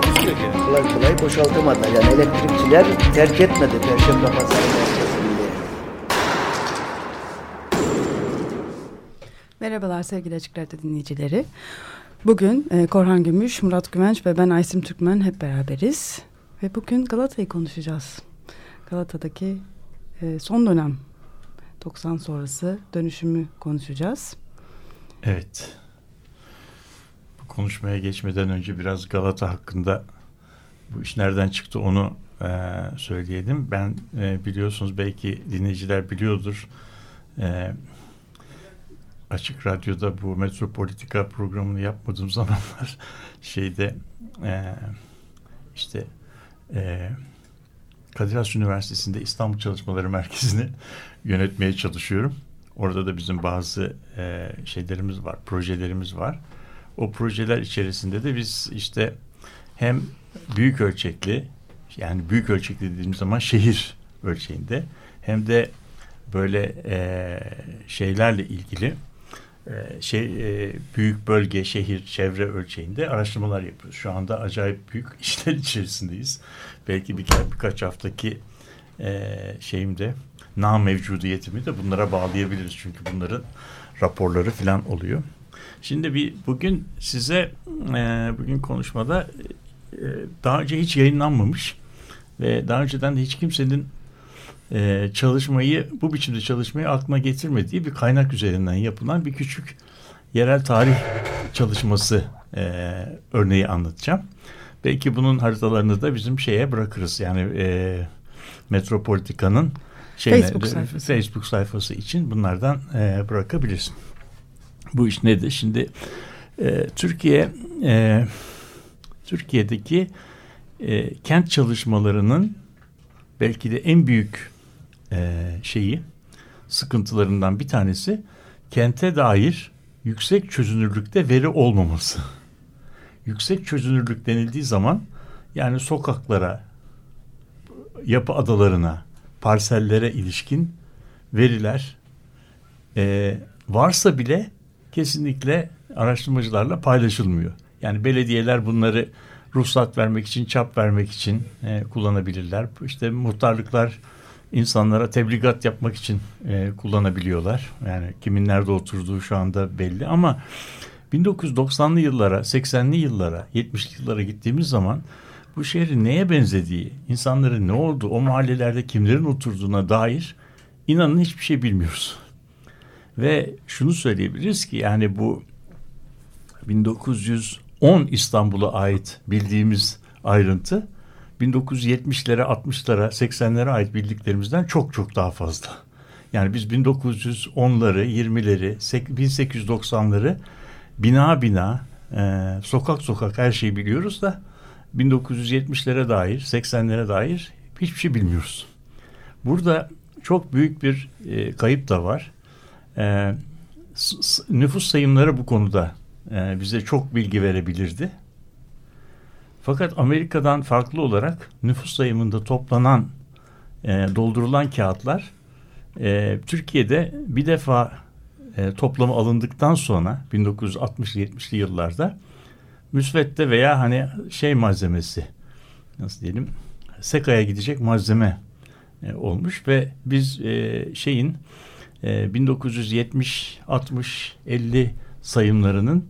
Takusuyor yani. Kolay kolay boşaltamadılar. Yani elektrikçiler terk etmedi Perşembe Pazarı. Merhabalar sevgili Açık Radyo dinleyicileri. Bugün e, Korhan Gümüş, Murat Güvenç ve ben Aysim Türkmen hep beraberiz. Ve bugün Galata'yı konuşacağız. Galata'daki e, son dönem 90 sonrası dönüşümü konuşacağız. Evet. Konuşmaya geçmeden önce biraz Galata hakkında bu iş nereden çıktı onu e, söyleyelim. Ben e, biliyorsunuz belki dinleyiciler biliyordur. E, Açık Radyo'da bu Metropolitika programını yapmadığım zamanlar şeyde e, işte e, Kadir Has Üniversitesi'nde İstanbul Çalışmaları Merkezi'ni yönetmeye çalışıyorum. Orada da bizim bazı e, şeylerimiz var, projelerimiz var. O projeler içerisinde de biz işte hem büyük ölçekli yani büyük ölçekli dediğimiz zaman şehir ölçeğinde hem de böyle e, şeylerle ilgili e, şey e, büyük bölge, şehir, çevre ölçeğinde araştırmalar yapıyoruz. Şu anda acayip büyük işler içerisindeyiz. Belki birkaç, birkaç haftaki e, şeyimde na mevcudiyetimi de bunlara bağlayabiliriz. Çünkü bunların raporları falan oluyor. Şimdi bir bugün size e, bugün konuşmada e, daha önce hiç yayınlanmamış ve daha önceden de hiç kimsenin e, çalışmayı bu biçimde çalışmayı aklına getirmediği bir kaynak üzerinden yapılan bir küçük yerel tarih çalışması e, örneği anlatacağım. Belki bunun haritalarını da bizim şeye bırakırız. Yani e, Metropolitika'nın şeyine, Facebook sayfası. Facebook sayfası için bunlardan e, bırakabilirsin. Bu iş nedir? Şimdi e, Türkiye e, Türkiye'deki e, kent çalışmalarının belki de en büyük e, şeyi sıkıntılarından bir tanesi kente dair yüksek çözünürlükte veri olmaması. Yüksek çözünürlük denildiği zaman yani sokaklara, yapı adalarına, parsellere ilişkin veriler e, varsa bile kesinlikle araştırmacılarla paylaşılmıyor. Yani belediyeler bunları ruhsat vermek için, çap vermek için e, kullanabilirler. İşte muhtarlıklar insanlara tebligat yapmak için e, kullanabiliyorlar. Yani kimin nerede oturduğu şu anda belli ama 1990'lı yıllara, 80'li yıllara, 70'li yıllara gittiğimiz zaman bu şehrin neye benzediği, insanların ne olduğu, o mahallelerde kimlerin oturduğuna dair inanın hiçbir şey bilmiyoruz. Ve şunu söyleyebiliriz ki yani bu 1910 İstanbul'a ait bildiğimiz ayrıntı 1970'lere, 60'lara, 80'lere ait bildiklerimizden çok çok daha fazla. Yani biz 1910'ları, 20'leri, 1890'ları bina bina, e, sokak sokak her şeyi biliyoruz da 1970'lere dair, 80'lere dair hiçbir şey bilmiyoruz. Burada çok büyük bir e, kayıp da var. E, nüfus sayımları bu konuda e, bize çok bilgi verebilirdi. Fakat Amerika'dan farklı olarak nüfus sayımında toplanan, e, doldurulan kağıtlar e, Türkiye'de bir defa e, toplama alındıktan sonra 1960-70'li yıllarda müsvedde veya hani şey malzemesi nasıl diyelim sekaya gidecek malzeme e, olmuş ve biz e, şeyin e, 1970, 60, 50 sayımlarının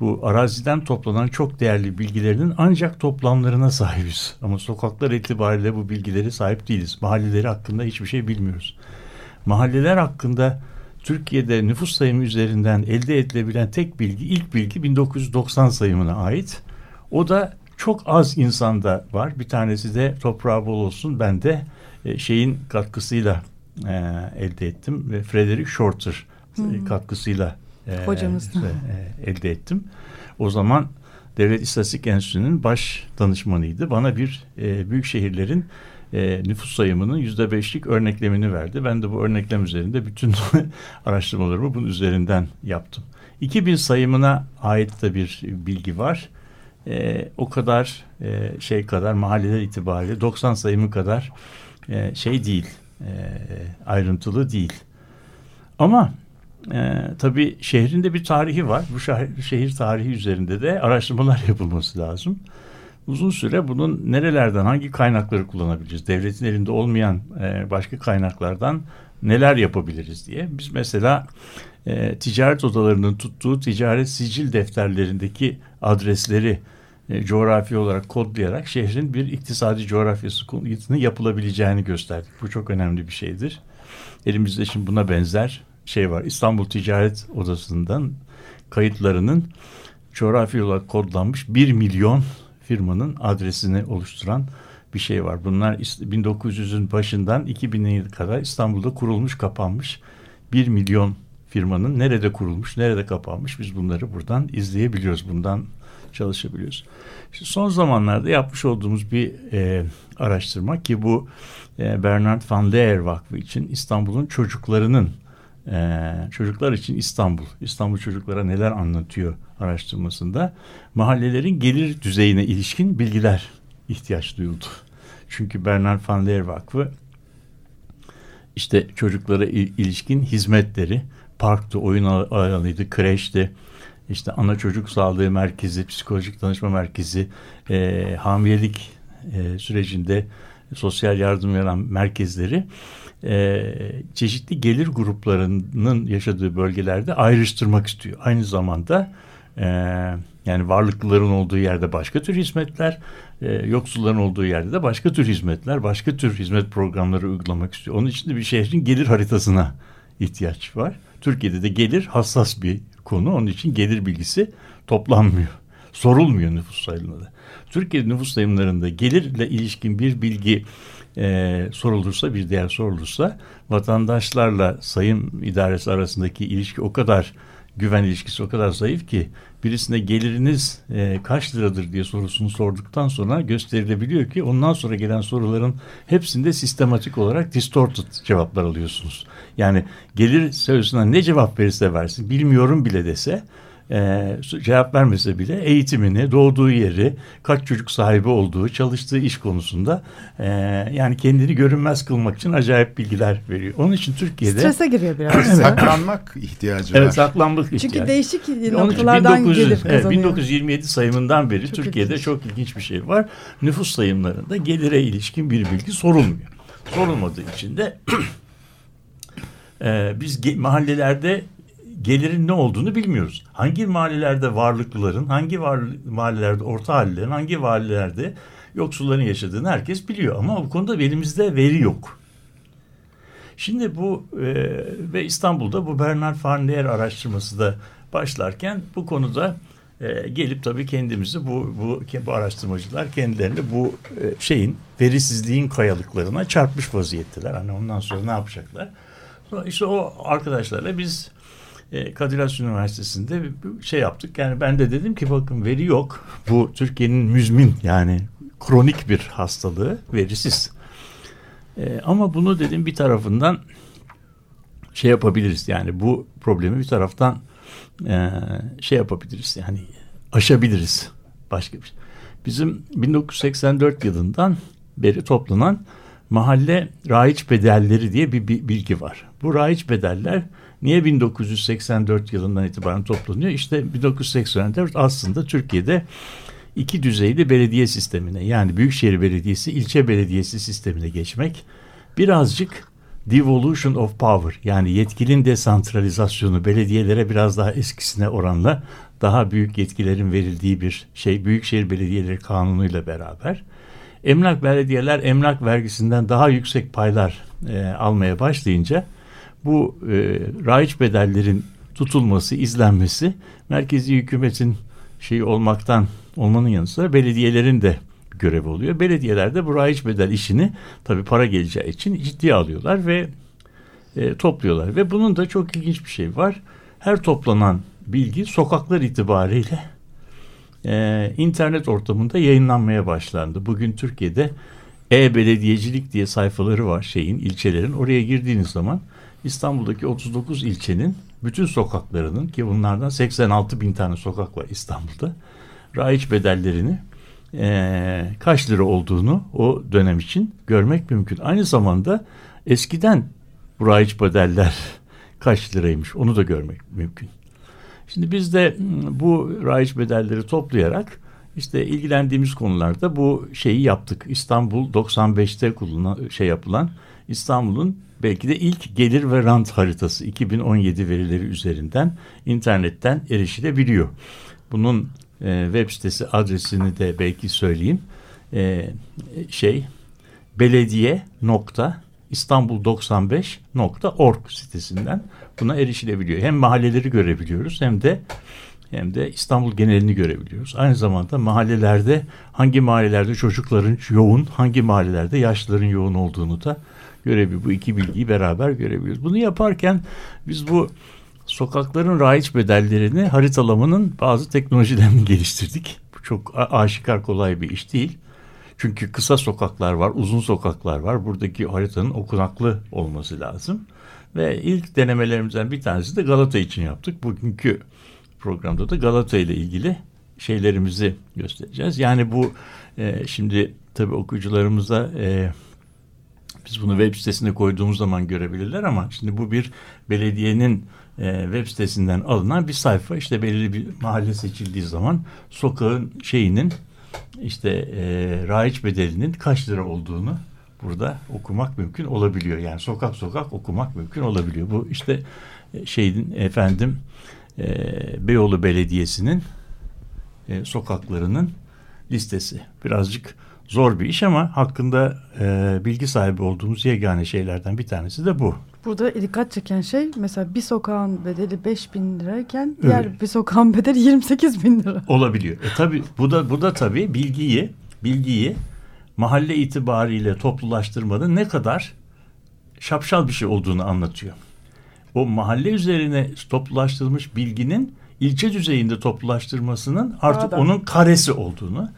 bu araziden toplanan çok değerli bilgilerinin ancak toplamlarına sahibiz. Ama sokaklar itibariyle bu bilgileri sahip değiliz. Mahalleleri hakkında hiçbir şey bilmiyoruz. Mahalleler hakkında Türkiye'de nüfus sayımı üzerinden elde edilebilen tek bilgi, ilk bilgi 1990 sayımına ait. O da çok az insanda var. Bir tanesi de toprağı bol olsun. Ben de e, şeyin katkısıyla e, elde ettim ve Frederick Shorter hmm. katkısıyla e, e, elde ettim. O zaman Devlet İstatistik Enstitüsü'nün baş danışmanıydı. Bana bir e, büyük şehirlerin e, nüfus sayımının yüzde beşlik örneklemini verdi. Ben de bu örneklem üzerinde bütün araştırmalarımı bunun üzerinden yaptım. 2000 sayımına ait de bir bilgi var. E, o kadar e, şey kadar mahalleler itibariyle 90 sayımı kadar e, şey değil, e, ayrıntılı değil. Ama e, tabii şehrin de bir tarihi var. Bu şehir, şehir tarihi üzerinde de araştırmalar yapılması lazım. Uzun süre bunun nerelerden, hangi kaynakları kullanabiliriz? Devletin elinde olmayan e, başka kaynaklardan neler yapabiliriz diye. Biz mesela e, ticaret odalarının tuttuğu ticaret sicil defterlerindeki adresleri e, coğrafi olarak kodlayarak şehrin bir iktisadi coğrafyasını yapılabileceğini gösterdik. Bu çok önemli bir şeydir. Elimizde şimdi buna benzer şey var. İstanbul Ticaret Odası'ndan kayıtlarının coğrafi olarak kodlanmış 1 milyon firmanın adresini oluşturan bir şey var. Bunlar 1900'ün başından 2000'e kadar İstanbul'da kurulmuş, kapanmış 1 milyon firmanın nerede kurulmuş, nerede kapanmış biz bunları buradan izleyebiliyoruz. Bundan çalışabiliyoruz. İşte son zamanlarda yapmış olduğumuz bir e, araştırma ki bu e, Bernard van Leer Vakfı için İstanbul'un çocuklarının e, çocuklar için İstanbul, İstanbul çocuklara neler anlatıyor araştırmasında mahallelerin gelir düzeyine ilişkin bilgiler ihtiyaç duyuldu. Çünkü Bernard van Leer Vakfı işte çocuklara ilişkin hizmetleri, parktı, oyun alanıydı, kreşti, işte ana çocuk sağlığı merkezi, psikolojik danışma merkezi, e, hamilelik e, sürecinde sosyal yardım veren merkezleri e, çeşitli gelir gruplarının yaşadığı bölgelerde ayrıştırmak istiyor. Aynı zamanda e, yani varlıklıların olduğu yerde başka tür hizmetler, e, yoksulların olduğu yerde de başka tür hizmetler, başka tür hizmet programları uygulamak istiyor. Onun için de bir şehrin gelir haritasına ihtiyaç var. Türkiye'de de gelir hassas bir konu. Onun için gelir bilgisi toplanmıyor. Sorulmuyor nüfus sayımlarında. Türkiye nüfus sayımlarında gelirle ilişkin bir bilgi e, sorulursa bir değer sorulursa vatandaşlarla sayım idaresi arasındaki ilişki o kadar güven ilişkisi o kadar zayıf ki birisine geliriniz e, kaç liradır diye sorusunu sorduktan sonra gösterilebiliyor ki ondan sonra gelen soruların hepsinde sistematik olarak distorted cevaplar alıyorsunuz. Yani gelir sözüne ne cevap verirse versin bilmiyorum bile dese e, cevap vermese bile eğitimini, doğduğu yeri, kaç çocuk sahibi olduğu, çalıştığı iş konusunda e, yani kendini görünmez kılmak için acayip bilgiler veriyor. Onun için Türkiye'de... Strese giriyor biraz. saklanmak ihtiyacı evet, var. saklanmak Çünkü ihtiyacı. değişik Onun noktalardan 1900, gelir evet, kazanıyor. 1927 sayımından beri Çok Türkiye'de ilginç. çok ilginç bir şey var. Nüfus sayımlarında gelire ilişkin bir bilgi sorulmuyor. Sorulmadığı için de e, biz mahallelerde gelirin ne olduğunu bilmiyoruz. Hangi mahallelerde varlıklıların, hangi var, mahallelerde orta hallilerin, hangi mahallelerde yoksulların yaşadığını herkes biliyor. Ama bu konuda elimizde veri yok. Şimdi bu e, ve İstanbul'da bu Bernard Leer araştırması da başlarken bu konuda e, gelip tabii kendimizi bu, bu, bu araştırmacılar kendilerini bu e, şeyin verisizliğin kayalıklarına çarpmış vaziyetteler. Hani ondan sonra ne yapacaklar? Sonra işte o arkadaşlarla biz Kadir Has Üniversitesi'nde şey yaptık. Yani ben de dedim ki bakın veri yok. Bu Türkiye'nin müzmin yani kronik bir hastalığı verisiz. E, ama bunu dedim bir tarafından şey yapabiliriz. Yani bu problemi bir taraftan e, şey yapabiliriz. Yani aşabiliriz. Başka bir şey. Bizim 1984 yılından beri toplanan mahalle raiç bedelleri diye bir bir bilgi var. Bu raiç bedeller niye 1984 yılından itibaren toplanıyor? İşte 1984 aslında Türkiye'de iki düzeyli belediye sistemine yani Büyükşehir Belediyesi, ilçe belediyesi sistemine geçmek birazcık devolution of power yani yetkinin desantralizasyonu belediyelere biraz daha eskisine oranla daha büyük yetkilerin verildiği bir şey Büyükşehir Belediyeleri Kanunu'yla beraber emlak belediyeler emlak vergisinden daha yüksek paylar e, almaya başlayınca bu e, raiç bedellerin tutulması, izlenmesi merkezi hükümetin şeyi olmaktan olmanın yanı sıra belediyelerin de görevi oluyor. Belediyeler de bu raiç bedel işini tabii para geleceği için ciddiye alıyorlar ve e, topluyorlar. Ve bunun da çok ilginç bir şey var. Her toplanan bilgi sokaklar itibariyle e, internet ortamında yayınlanmaya başlandı. Bugün Türkiye'de e-belediyecilik diye sayfaları var şeyin, ilçelerin. Oraya girdiğiniz zaman İstanbul'daki 39 ilçenin bütün sokaklarının ki bunlardan 86 bin tane sokak var İstanbul'da. Raiç bedellerini e, kaç lira olduğunu o dönem için görmek mümkün. Aynı zamanda eskiden bu raiç bedeller kaç liraymış onu da görmek mümkün. Şimdi biz de bu raiç bedelleri toplayarak işte ilgilendiğimiz konularda bu şeyi yaptık. İstanbul 95'te kullanılan şey yapılan İstanbul'un belki de ilk gelir ve rant haritası 2017 verileri üzerinden internetten erişilebiliyor. Bunun e, web sitesi adresini de belki söyleyeyim. E, şey belediye nokta İstanbul95.org sitesinden buna erişilebiliyor. Hem mahalleleri görebiliyoruz hem de hem de İstanbul genelini görebiliyoruz. Aynı zamanda mahallelerde hangi mahallelerde çocukların yoğun, hangi mahallelerde yaşlıların yoğun olduğunu da görebiliyoruz. Bu iki bilgiyi beraber görebiliyoruz. Bunu yaparken biz bu sokakların raiç bedellerini haritalamanın bazı teknolojilerini geliştirdik. Bu çok aşikar kolay bir iş değil. Çünkü kısa sokaklar var, uzun sokaklar var. Buradaki haritanın okunaklı olması lazım. Ve ilk denemelerimizden bir tanesi de Galata için yaptık. Bugünkü programda da Galata ile ilgili şeylerimizi göstereceğiz. Yani bu e, şimdi tabii okuyucularımıza e, biz bunu web sitesine koyduğumuz zaman görebilirler ama şimdi bu bir belediyenin e, web sitesinden alınan bir sayfa. İşte belirli bir mahalle seçildiği zaman sokağın şeyinin işte e, raiç bedelinin kaç lira olduğunu burada okumak mümkün olabiliyor. Yani sokak sokak okumak mümkün olabiliyor. Bu işte e, şeyin efendim e, Beyoğlu Belediyesi'nin e, sokaklarının listesi. Birazcık zor bir iş ama hakkında e, bilgi sahibi olduğumuz yegane şeylerden bir tanesi de bu. Burada dikkat çeken şey mesela bir sokağın bedeli 5 bin lirayken diğer evet. bir sokağın bedeli 28 bin lira. Olabiliyor. E tabi bu da bu da tabi bilgiyi bilgiyi mahalle itibariyle toplulaştırmanın ne kadar şapşal bir şey olduğunu anlatıyor. O mahalle üzerine toplulaştırılmış bilginin ilçe düzeyinde toplulaştırmasının artık Adam. onun karesi olduğunu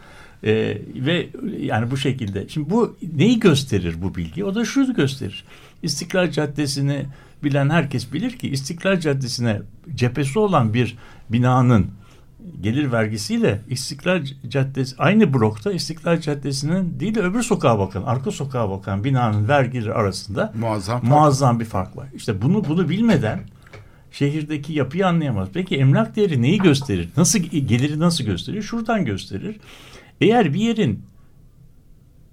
ee, ve yani bu şekilde. Şimdi bu neyi gösterir bu bilgi? O da şunu gösterir. İstiklal Caddesi'ni bilen herkes bilir ki İstiklal Caddesi'ne cephesi olan bir binanın gelir vergisiyle İstiklal Caddesi aynı blokta İstiklal Caddesi'nin değil de öbür sokağa bakan, arka sokağa bakan binanın vergileri arasında muazzam, muazzam bir fark var. İşte bunu bunu bilmeden şehirdeki yapıyı anlayamaz. Peki emlak değeri neyi gösterir? Nasıl geliri nasıl gösterir? Şuradan gösterir. Eğer bir yerin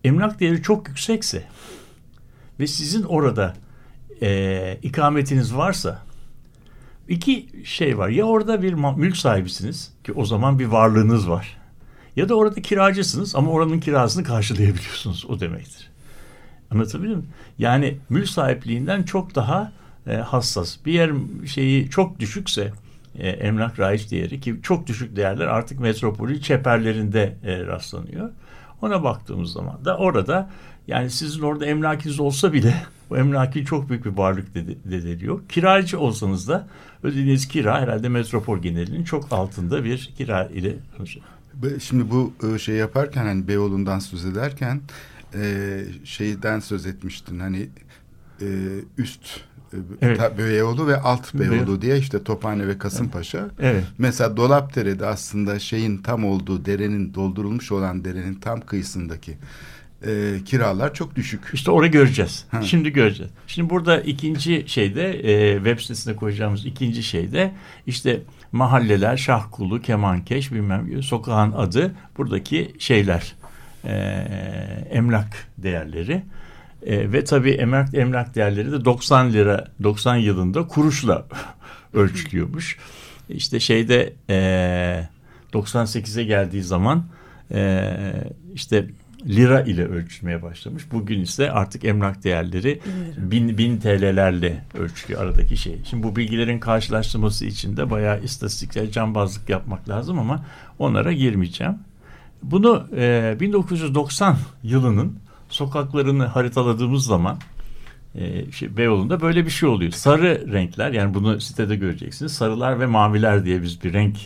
emlak değeri çok yüksekse ve sizin orada e, ikametiniz varsa iki şey var. Ya orada bir mülk sahibisiniz ki o zaman bir varlığınız var. Ya da orada kiracısınız ama oranın kirasını karşılayabiliyorsunuz. O demektir. Anlatabiliyor muyum? Yani mülk sahipliğinden çok daha e, hassas. Bir yer şeyi çok düşükse e, emlak raiç değeri ki çok düşük değerler artık metropolü çeperlerinde e, rastlanıyor. Ona baktığımız zaman da orada yani sizin orada emlakiniz olsa bile bu emlaki çok büyük bir varlık dediliyor. Kiracı olsanız da ödediğiniz kira herhalde metropol genelinin çok altında bir kira ile Şimdi bu e, şey yaparken hani Beyoğlu'ndan söz ederken e, şeyden söz etmiştin hani e, üst evet. Beyoğlu ve Alt Beyoğlu diye işte Tophane ve Kasımpaşa. Evet. Mesela Dolapdere'de aslında şeyin tam olduğu derenin doldurulmuş olan derenin tam kıyısındaki e, kiralar çok düşük. İşte orayı göreceğiz. Ha. Şimdi göreceğiz. Şimdi burada ikinci şeyde e, web sitesine koyacağımız ikinci şeyde işte mahalleler, Şahkulu, Kemankeş bilmem sokağın adı buradaki şeyler e, emlak değerleri. E, ve tabii emlak, emlak değerleri de 90 lira 90 yılında kuruşla ölçülüyormuş. İşte şeyde e, 98'e geldiği zaman e, işte lira ile ölçülmeye başlamış. Bugün ise artık emlak değerleri bin, bin TL'lerle ölçülüyor aradaki şey. Şimdi bu bilgilerin karşılaştırması için de bayağı istatistiksel cambazlık yapmak lazım ama onlara girmeyeceğim. Bunu e, 1990 yılının sokaklarını haritaladığımız zaman e, şey, Beyoğlu'nda böyle bir şey oluyor. Sarı renkler yani bunu sitede göreceksiniz. Sarılar ve maviler diye biz bir renk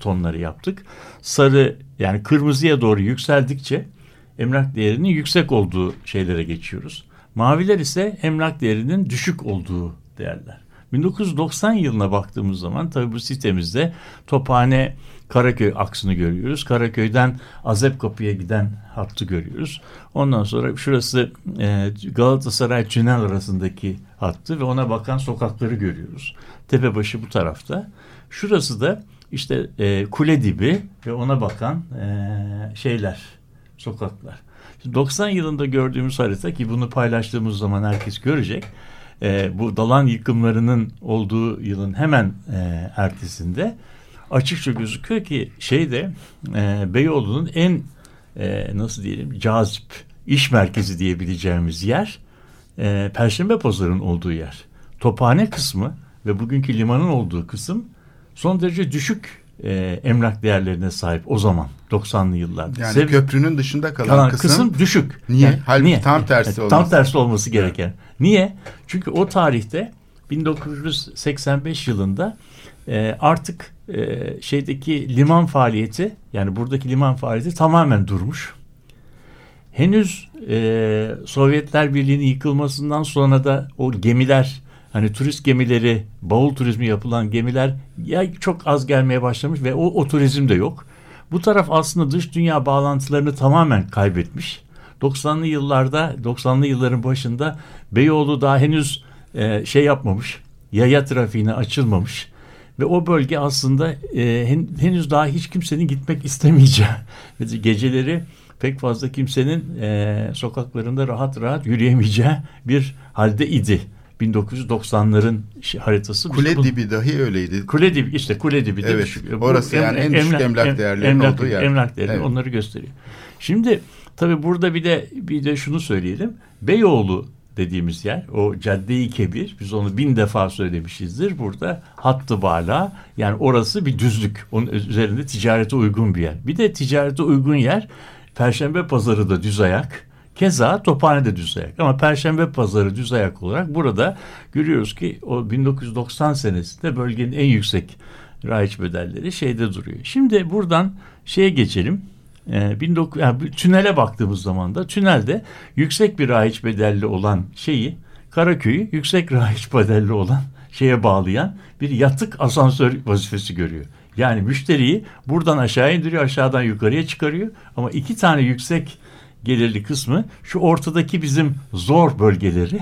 tonları yaptık. Sarı yani kırmızıya doğru yükseldikçe emlak değerinin yüksek olduğu şeylere geçiyoruz. Maviler ise emlak değerinin düşük olduğu değerler. 1990 yılına baktığımız zaman tabii bu sitemizde Tophane Karaköy aksını görüyoruz. Karaköy'den Azepkapı'ya giden hattı görüyoruz. Ondan sonra şurası e, Galatasaray Tünel arasındaki hattı ve ona bakan sokakları görüyoruz. Tepebaşı bu tarafta. Şurası da işte e, kule dibi ve ona bakan e, şeyler, sokaklar. Şimdi 90 yılında gördüğümüz harita ki bunu paylaştığımız zaman herkes görecek. E, bu dalan yıkımlarının olduğu yılın hemen e, ertesinde açıkça gözüküyor ki şeyde e, Beyoğlu'nun en e, nasıl diyelim cazip iş merkezi diyebileceğimiz yer e, Perşembe Pazarı'nın olduğu yer. Tophane kısmı ve bugünkü limanın olduğu kısım son derece düşük e, emlak değerlerine sahip o zaman 90'lı yıllarda. Yani Sev köprünün dışında kalan, kalan kısım, kısım düşük. Niye? Yani, Halbuki niye? tam tersi olması. Tam tersi olması gereken. Evet. Niye? Çünkü o tarihte 1985 yılında e, artık e, şeydeki liman faaliyeti yani buradaki liman faaliyeti tamamen durmuş. Henüz e, Sovyetler Birliği'nin yıkılmasından sonra da o gemiler hani turist gemileri, bavul turizmi yapılan gemiler ya çok az gelmeye başlamış ve o, o turizm de yok. Bu taraf aslında dış dünya bağlantılarını tamamen kaybetmiş. 90'lı yıllarda, 90'lı yılların başında Beyoğlu daha henüz e, şey yapmamış, yaya trafiğine açılmamış ve o bölge aslında e, hen, henüz daha hiç kimsenin gitmek istemeyeceği geceleri pek fazla kimsenin e, sokaklarında rahat rahat yürüyemeyeceği bir halde idi. 1990'ların haritası. Kule işte bu, dibi dahi öyleydi. Kule dibi işte kule dibi de evet, düşük. Orası em, yani en düşük emlak, emlak değerlerinin emlak, olduğu yer. Emlak değerleri evet. onları gösteriyor. Şimdi tabii burada bir de bir de şunu söyleyelim. Beyoğlu dediğimiz yer o caddeyi kebir biz onu bin defa söylemişizdir burada hattı bala yani orası bir düzlük onun üzerinde ticarete uygun bir yer bir de ticarete uygun yer Perşembe pazarı da düz ayak Keza Tophane de düz ayak. Ama Perşembe Pazarı düz ayak olarak burada görüyoruz ki o 1990 senesinde bölgenin en yüksek rayiç bedelleri şeyde duruyor. Şimdi buradan şeye geçelim. Ee, 19, yani tünele baktığımız zaman da tünelde yüksek bir rayiç bedelli olan şeyi Karaköy'ü yüksek rayiç bedelli olan şeye bağlayan bir yatık asansör vazifesi görüyor. Yani müşteriyi buradan aşağı indiriyor, aşağıdan yukarıya çıkarıyor. Ama iki tane yüksek gelirli kısmı şu ortadaki bizim zor bölgeleri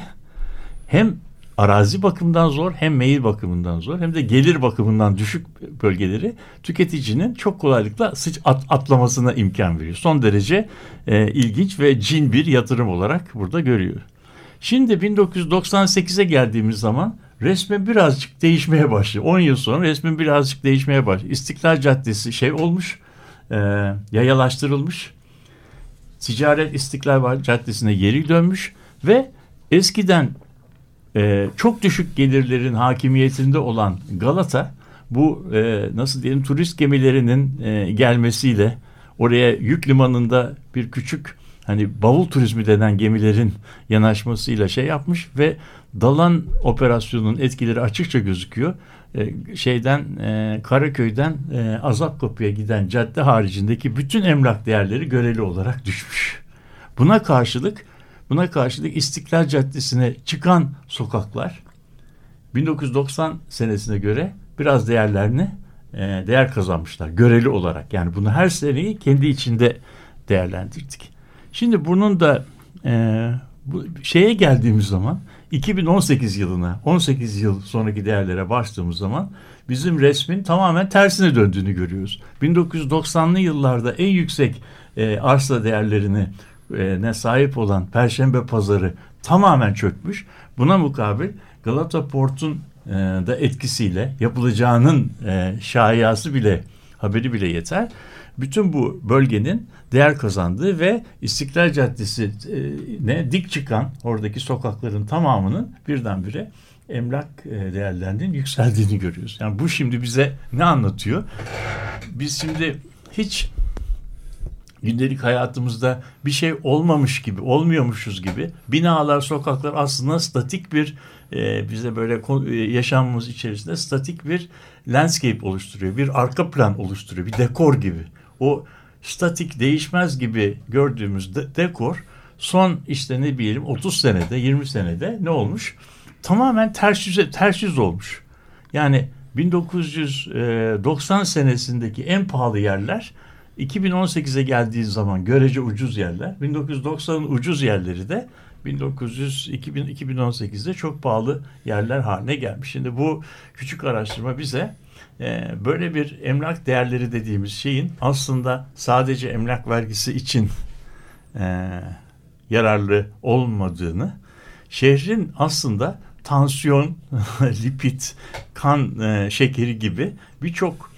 hem arazi bakımından zor hem meyil bakımından zor hem de gelir bakımından düşük bölgeleri tüketicinin çok kolaylıkla sıç at, atlamasına imkan veriyor. Son derece e, ilginç ve cin bir yatırım olarak burada görüyor. Şimdi 1998'e geldiğimiz zaman resmen birazcık değişmeye başlıyor. 10 yıl sonra resmen birazcık değişmeye başlıyor. İstiklal Caddesi şey olmuş, e, yayalaştırılmış Ticaret İstiklal Caddesi'ne geri dönmüş ve eskiden e, çok düşük gelirlerin hakimiyetinde olan Galata bu e, nasıl diyelim turist gemilerinin e, gelmesiyle oraya yük limanında bir küçük hani bavul turizmi denen gemilerin yanaşmasıyla şey yapmış ve Dalan operasyonunun etkileri açıkça gözüküyor. E, şeyden e, Karaköy'den e, Azapkapı'ya giden cadde haricindeki bütün emlak değerleri göreli olarak düşmüş. Buna karşılık buna karşılık İstiklal Caddesi'ne çıkan sokaklar 1990 senesine göre biraz değerlerini e, değer kazanmışlar göreli olarak. Yani bunu her seneyi kendi içinde değerlendirdik. Şimdi bunun da e, bu şeye geldiğimiz zaman 2018 yılına 18 yıl sonraki değerlere başladığımız zaman bizim resmin tamamen tersine döndüğünü görüyoruz. 1990'lı yıllarda en yüksek e, arsa değerlerini ne sahip olan Perşembe Pazarı tamamen çökmüş. Buna mukabil Galata Port'un e, da etkisiyle yapılacağının e, şayası bile haberi bile yeter. Bütün bu bölgenin değer kazandığı ve İstiklal Caddesi e, ne dik çıkan oradaki sokakların tamamının birdenbire emlak e, değerlerinin yükseldiğini görüyoruz. Yani bu şimdi bize ne anlatıyor? Biz şimdi hiç gündelik hayatımızda bir şey olmamış gibi, olmuyormuşuz gibi binalar, sokaklar aslında statik bir e, bize böyle e, yaşamımız içerisinde statik bir landscape oluşturuyor. Bir arka plan oluşturuyor. Bir dekor gibi. O statik değişmez gibi gördüğümüz de, dekor son işte ne bileyim 30 senede 20 senede ne olmuş? Tamamen ters yüz, ters yüz olmuş. Yani 1990 senesindeki en pahalı yerler 2018'e geldiği zaman görece ucuz yerler. 1990'ın ucuz yerleri de 1900 2000, 2018'de çok pahalı yerler haline gelmiş. Şimdi bu küçük araştırma bize e, böyle bir emlak değerleri dediğimiz şeyin aslında sadece emlak vergisi için e, yararlı olmadığını, şehrin aslında tansiyon, lipid, kan e, şekeri gibi birçok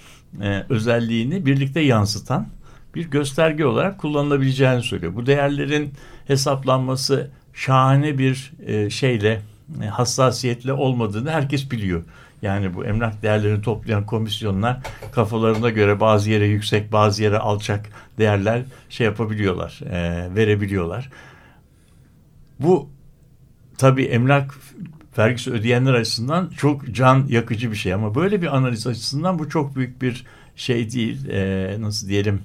e, özelliğini birlikte yansıtan bir gösterge olarak kullanılabileceğini söylüyor. Bu değerlerin hesaplanması şahane bir e, şeyle e, hassasiyetle olmadığını herkes biliyor. Yani bu emlak değerlerini toplayan komisyonlar kafalarına göre bazı yere yüksek bazı yere alçak değerler şey yapabiliyorlar, e, verebiliyorlar. Bu tabii emlak vergisi ödeyenler açısından çok can yakıcı bir şey ama böyle bir analiz açısından bu çok büyük bir şey değil. E, nasıl diyelim?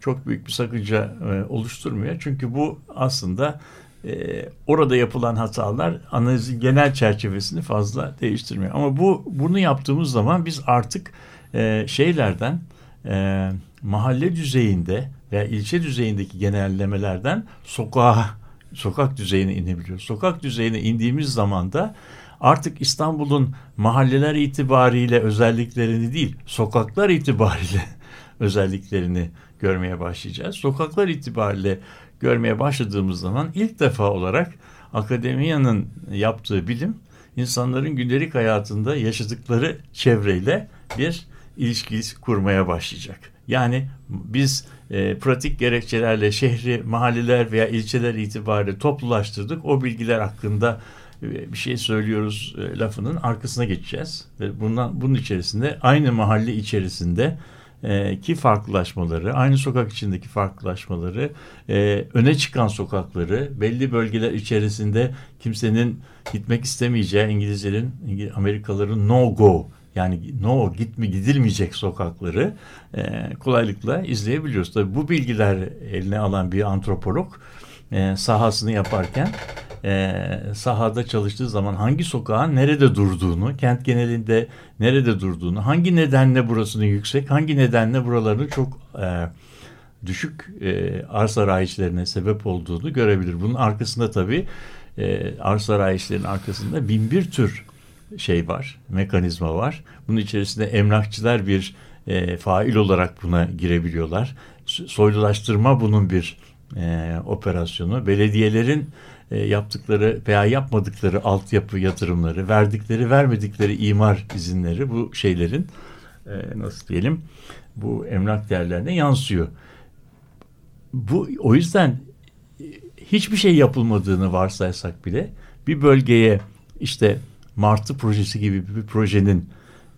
Çok büyük bir sakınca e, oluşturmuyor. Çünkü bu aslında e, orada yapılan hatalar analizin genel çerçevesini fazla değiştirmiyor. Ama bu bunu yaptığımız zaman biz artık e, şeylerden e, mahalle düzeyinde veya ilçe düzeyindeki genellemelerden sokağa sokak düzeyine inebiliyoruz. Sokak düzeyine indiğimiz zaman da artık İstanbul'un mahalleler itibariyle özelliklerini değil, sokaklar itibariyle özelliklerini görmeye başlayacağız. Sokaklar itibariyle görmeye başladığımız zaman ilk defa olarak akademiyanın yaptığı bilim insanların gündelik hayatında yaşadıkları çevreyle bir ilişki kurmaya başlayacak. Yani biz e, pratik gerekçelerle şehri, mahalleler veya ilçeler itibariyle toplulaştırdık. O bilgiler hakkında e, bir şey söylüyoruz e, lafının arkasına geçeceğiz. Ve bundan, bunun içerisinde aynı mahalle içerisinde e, ki farklılaşmaları, aynı sokak içindeki farklılaşmaları, e, öne çıkan sokakları, belli bölgeler içerisinde kimsenin gitmek istemeyeceği İngilizlerin, Amerikalıların no go yani no gitme gidilmeyecek sokakları e, kolaylıkla izleyebiliyoruz. Tabii bu bilgiler eline alan bir antropolog e, sahasını yaparken e, sahada çalıştığı zaman hangi sokağın nerede durduğunu, kent genelinde nerede durduğunu, hangi nedenle burasının yüksek, hangi nedenle buraların çok e, düşük e, arsa rayişlerine sebep olduğunu görebilir. Bunun arkasında tabii e, arsa rayişlerin arkasında bin bir tür şey var, mekanizma var. Bunun içerisinde emlakçılar bir e, fail olarak buna girebiliyorlar. Soylulaştırma bunun bir e, operasyonu. Belediyelerin e, yaptıkları veya yapmadıkları altyapı yatırımları, verdikleri vermedikleri imar izinleri bu şeylerin e, nasıl diyelim bu emlak değerlerine yansıyor. Bu o yüzden e, hiçbir şey yapılmadığını varsaysak bile bir bölgeye işte Martı projesi gibi bir projenin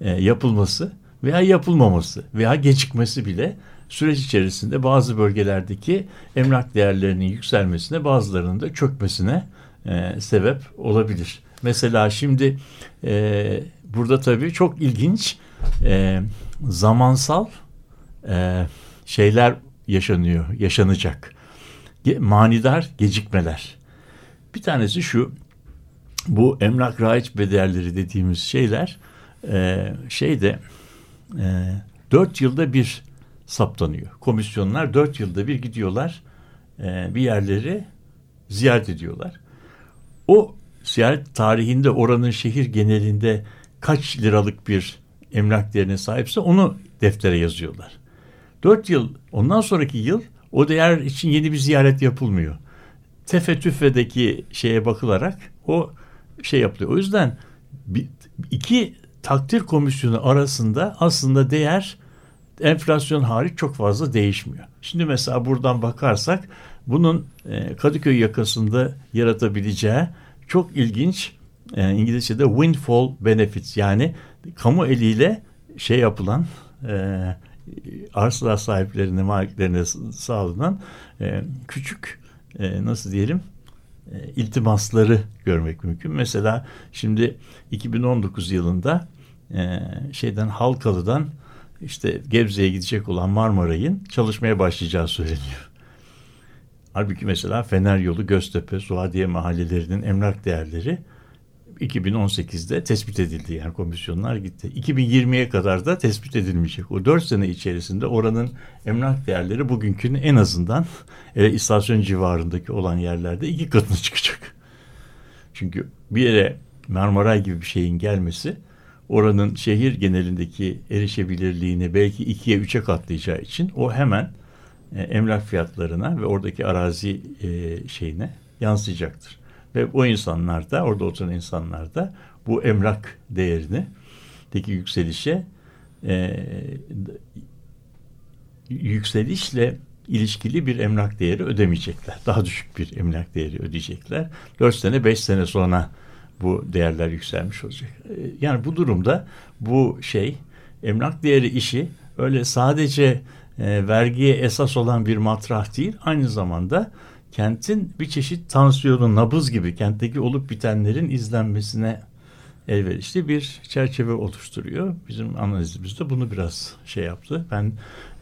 e, yapılması veya yapılmaması veya gecikmesi bile süreç içerisinde bazı bölgelerdeki emlak değerlerinin yükselmesine bazılarının da çökmesine e, sebep olabilir. Mesela şimdi e, burada tabii çok ilginç e, zamansal e, şeyler yaşanıyor, yaşanacak. Ge manidar gecikmeler. Bir tanesi şu, bu emlak raiç bedelleri dediğimiz şeyler e, şeyde e, dört yılda bir saptanıyor. Komisyonlar dört yılda bir gidiyorlar e, bir yerleri ziyaret ediyorlar. O ziyaret tarihinde oranın şehir genelinde kaç liralık bir emlak değerine sahipse onu deftere yazıyorlar. Dört yıl ondan sonraki yıl o değer için yeni bir ziyaret yapılmıyor. Tefe tüfedeki şeye bakılarak o şey yapılıyor. O yüzden iki takdir komisyonu arasında aslında değer enflasyon hariç çok fazla değişmiyor. Şimdi mesela buradan bakarsak bunun e, Kadıköy yakasında yaratabileceği çok ilginç e, İngilizce'de windfall benefits yani kamu eliyle şey yapılan e, arsa sahiplerine, maliklerine sağlanan e, küçük nasıl diyelim e, iltimasları görmek mümkün. Mesela şimdi 2019 yılında e, şeyden Halkalı'dan işte Gebze'ye gidecek olan Marmaray'ın çalışmaya başlayacağı söyleniyor. Halbuki mesela Fener Yolu, Göztepe, Suadiye mahallelerinin emlak değerleri 2018'de tespit edildi yani komisyonlar gitti. 2020'ye kadar da tespit edilmeyecek. O 4 sene içerisinde oranın emlak değerleri bugünkünün en azından e, istasyon civarındaki olan yerlerde iki katına çıkacak. Çünkü bir yere Marmaray gibi bir şeyin gelmesi oranın şehir genelindeki erişebilirliğini belki ikiye üçe katlayacağı için o hemen e, emlak fiyatlarına ve oradaki arazi e, şeyine yansıyacaktır. Ve o insanlar da orada oturan insanlar da bu emlak değerini deki yükselişe e, yükselişle ilişkili bir emlak değeri ödemeyecekler. Daha düşük bir emlak değeri ödeyecekler. 4 sene 5 sene sonra bu değerler yükselmiş olacak. E, yani bu durumda bu şey emlak değeri işi öyle sadece e, vergiye esas olan bir matrah değil aynı zamanda kentin bir çeşit tansiyonu, nabız gibi kentteki olup bitenlerin izlenmesine elverişli bir çerçeve oluşturuyor. Bizim analizimizde bunu biraz şey yaptı. Ben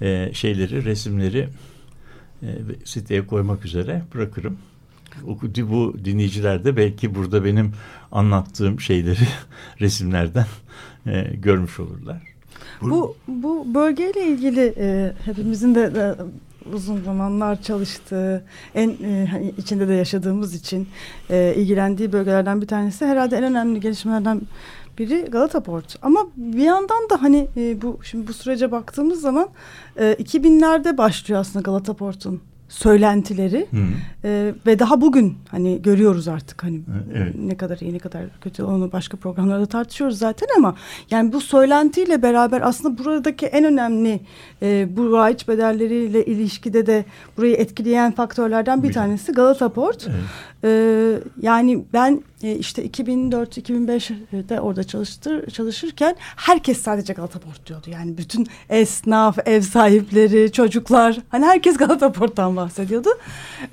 e, şeyleri, resimleri e, siteye koymak üzere bırakırım. Bu dinleyiciler de belki burada benim anlattığım şeyleri resimlerden e, görmüş olurlar. Bu bu bölgeyle ilgili e, hepimizin de e, uzun zamanlar çalıştığı, en e, hani içinde de yaşadığımız için e, ilgilendiği bölgelerden bir tanesi herhalde en önemli gelişmelerden biri Galata Port. Ama bir yandan da hani e, bu şimdi bu sürece baktığımız zaman e, 2000'lerde başlıyor aslında Galata Port'un söylentileri e, ve daha bugün hani görüyoruz artık hani evet. ne kadar iyi ne kadar kötü onu başka programlarda tartışıyoruz zaten ama yani bu söylentiyle beraber aslında buradaki en önemli e, bu raiç bedelleriyle ilişkide de burayı etkileyen faktörlerden bir tanesi Galata Port. Evet. E, yani ben e, işte 2004-2005'de orada çalıştır, çalışırken herkes sadece Galata Port diyordu. Yani bütün esnaf, ev sahipleri, çocuklar hani herkes Galata Port'tan bahsediyordu.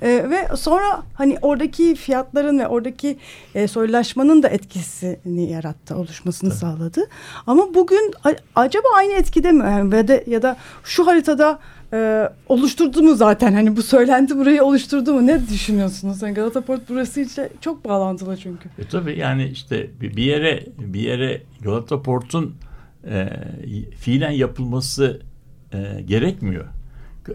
E, ve sonra hani oradaki fiyatların ve oradaki e, soylulaşmanın da etkisini yarattı, oluşmasını Tabii. sağladı. Ama bugün acaba aynı etkide mi? Yani ya da, ya da şu haritada e, oluşturdu mu zaten hani bu söylenti burayı oluşturdu mu ne düşünüyorsunuz? Yani Galata Port burası için çok bağlantılı çünkü. E, tabii yani işte bir yere bir yere Galata Port'un e, fiilen yapılması e, gerekmiyor.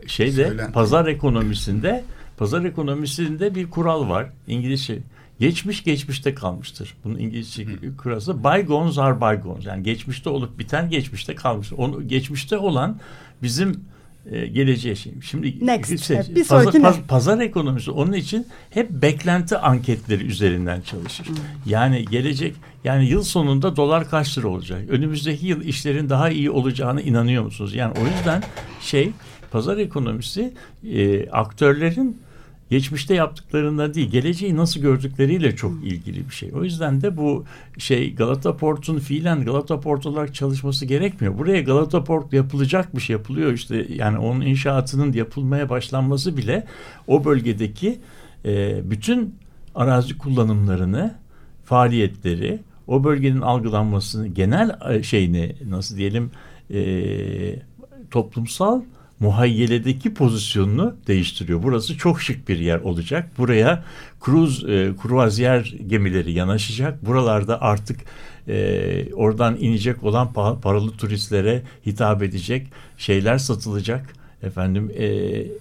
Şeyde Söylenti. pazar ekonomisinde pazar ekonomisinde bir kural var. İngilizce geçmiş geçmişte kalmıştır. Bunun İngilizce kurası bygones are bygones. Yani geçmişte olup biten geçmişte kalmıştır. Onu geçmişte olan bizim e, geleceğe şey. Şimdi Next. Şey, bir pazar, paz, pazar ekonomisi onun için hep beklenti anketleri üzerinden çalışır. Hmm. Yani gelecek yani yıl sonunda dolar kaç lira olacak? Önümüzdeki yıl işlerin daha iyi olacağına inanıyor musunuz? Yani o yüzden şey pazar ekonomisi e, aktörlerin geçmişte yaptıklarında değil, geleceği nasıl gördükleriyle çok ilgili bir şey. O yüzden de bu şey Galata Port'un fiilen Galata Port olarak çalışması gerekmiyor. Buraya Galata Port yapılacakmış, yapılıyor işte. Yani onun inşaatının yapılmaya başlanması bile o bölgedeki e, bütün arazi kullanımlarını, faaliyetleri, o bölgenin algılanmasını, genel e, şeyini nasıl diyelim e, toplumsal muhayyeledeki pozisyonunu değiştiriyor. Burası çok şık bir yer olacak. Buraya kruz, e, kruvaziyer gemileri yanaşacak. Buralarda artık e, oradan inecek olan paralı turistlere hitap edecek şeyler satılacak. Efendim e,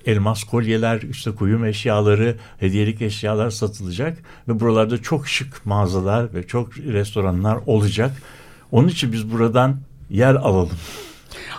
elmas kolyeler, işte kuyum eşyaları, hediyelik eşyalar satılacak ve buralarda çok şık mağazalar ve çok restoranlar olacak. Onun için biz buradan yer alalım.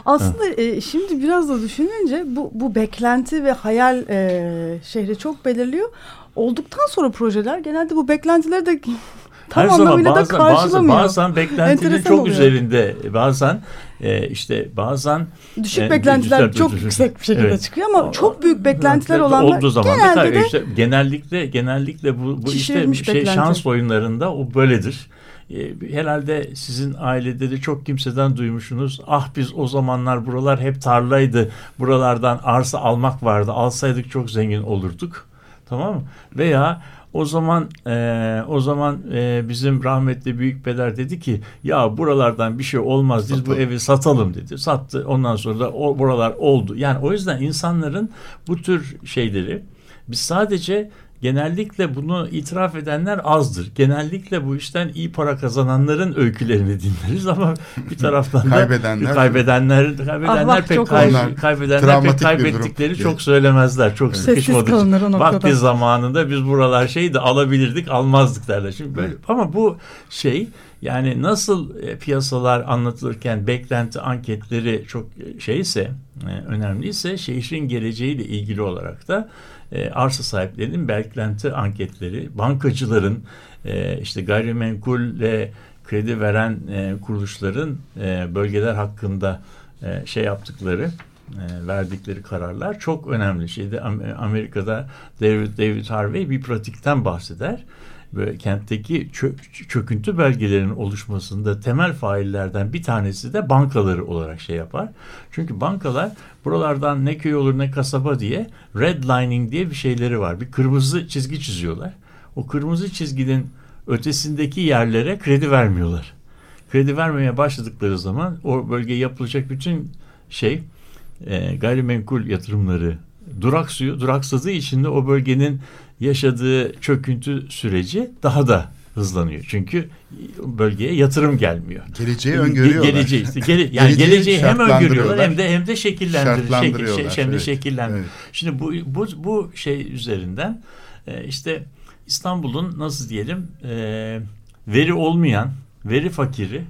Aslında e, şimdi biraz da düşününce bu, bu beklenti ve hayal e, şehri çok belirliyor. Olduktan sonra projeler genelde bu beklentileri de tam Her anlamıyla zaman, bazen, da karşılamıyor. Bazen, bazen beklentinin çok oluyor. üzerinde bazen e, işte bazen düşük e, beklentiler çok düşük, yüksek bir şekilde evet. çıkıyor ama çok büyük beklentiler olanlar olduğu zaman genelde de işte genellikle genellikle bu, bu işte şey şans oyunlarında o böyledir. E, herhalde sizin ailede de çok kimseden duymuşsunuz. Ah biz o zamanlar buralar hep tarlaydı. Buralardan arsa almak vardı. Alsaydık çok zengin olurduk. Tamam mı? Veya o zaman e, o zaman e, bizim rahmetli büyük peder dedi ki ya buralardan bir şey olmaz biz satalım. bu evi satalım dedi. Sattı. Ondan sonra da o buralar oldu. Yani o yüzden insanların bu tür şeyleri biz sadece genellikle bunu itiraf edenler azdır. Genellikle bu işten iyi para kazananların öykülerini dinleriz ama bir taraftan da kaybedenler kaybedenler kaybedenler pek kay, kaybedenler pek kaybettikleri çok söylemezler. Çok evet. sıkışmadık. Vakti zamanında biz buralar şeydi alabilirdik, almazdık derler. Şimdi böyle evet. ama bu şey yani nasıl e, piyasalar anlatılırken beklenti anketleri çok e, şeyse e, önemliyse şehrin geleceğiyle ilgili olarak da e, arsa sahiplerinin beklenti anketleri, bankacıların e, işte gayrimenkulle kredi veren e, kuruluşların e, bölgeler hakkında şey yaptıkları verdikleri kararlar çok önemli. Şeyde Amerika'da David David Harvey bir pratikten bahseder böyle kentteki çö çöküntü belgelerinin oluşmasında temel faillerden bir tanesi de bankaları olarak şey yapar. Çünkü bankalar buralardan ne köy olur ne kasaba diye redlining diye bir şeyleri var. Bir kırmızı çizgi çiziyorlar. O kırmızı çizginin ötesindeki yerlere kredi vermiyorlar. Kredi vermeye başladıkları zaman o bölgeye yapılacak bütün şey e, gayrimenkul yatırımları duraksıyor. Duraksadığı için de o bölgenin yaşadığı çöküntü süreci daha da hızlanıyor. Çünkü bölgeye yatırım gelmiyor. Geleceği öngörüyorlar. Geleceği işte gele, yani geleceği, geleceği hem öngörüyorlar hem de hem de şekillendiriyorlar. Şekil, hem de şekillendiriyor. Evet. Şimdi bu bu bu şey üzerinden e, işte İstanbul'un nasıl diyelim e, veri olmayan, veri fakiri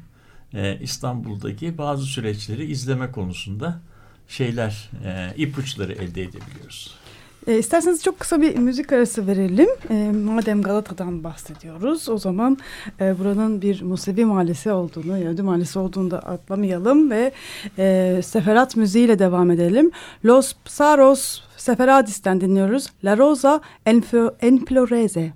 e, İstanbul'daki bazı süreçleri izleme konusunda şeyler, ipuçları elde edebiliyoruz. E, isterseniz çok kısa bir müzik arası verelim. E, madem Galata'dan bahsediyoruz o zaman e, buranın bir Musevi mahallesi olduğunu, Yahudi mahallesi olduğunu da atlamayalım ve e, seferat müziğiyle devam edelim. Los Psaros Seferadis'ten dinliyoruz. La Rosa Enfloreze.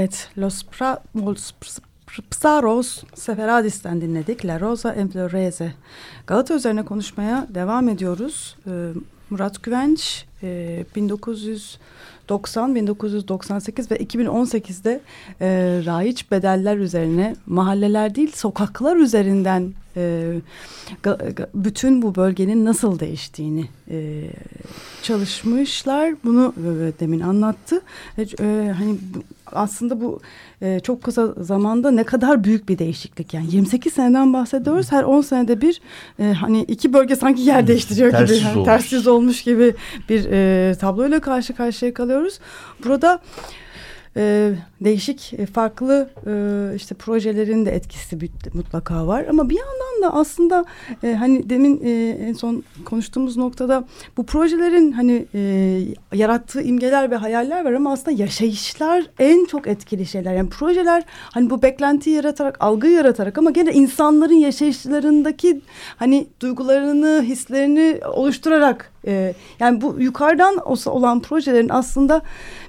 Evet, Los, pra, Los Psaros Seferadis'ten dinledik. La Rosa Emplorese. Galata üzerine konuşmaya devam ediyoruz. Ee, Murat Güvenç e, 1990, 1998 ve 2018'de e, raiç bedeller üzerine mahalleler değil sokaklar üzerinden e, bütün bu bölgenin nasıl değiştiğini e, çalışmışlar. Bunu e, demin anlattı. E, e, hani aslında bu e, çok kısa zamanda ne kadar büyük bir değişiklik. Yani 28 seneden bahsediyoruz. Her 10 senede bir e, hani iki bölge sanki yer değiştiriyor tersiz gibi. Yani, olmuş. tersiz olmuş gibi bir e, tabloyla karşı karşıya kalıyoruz. Burada e, değişik e, farklı e, işte projelerin de etkisi mutlaka var ama bir yandan da aslında e, hani demin e, en son konuştuğumuz noktada bu projelerin hani e, yarattığı imgeler ve hayaller var ama aslında yaşayışlar en çok etkili şeyler. Yani projeler hani bu beklenti yaratarak algı yaratarak ama gene insanların yaşayışlarındaki hani duygularını hislerini oluşturarak e, yani bu yukarıdan olan projelerin aslında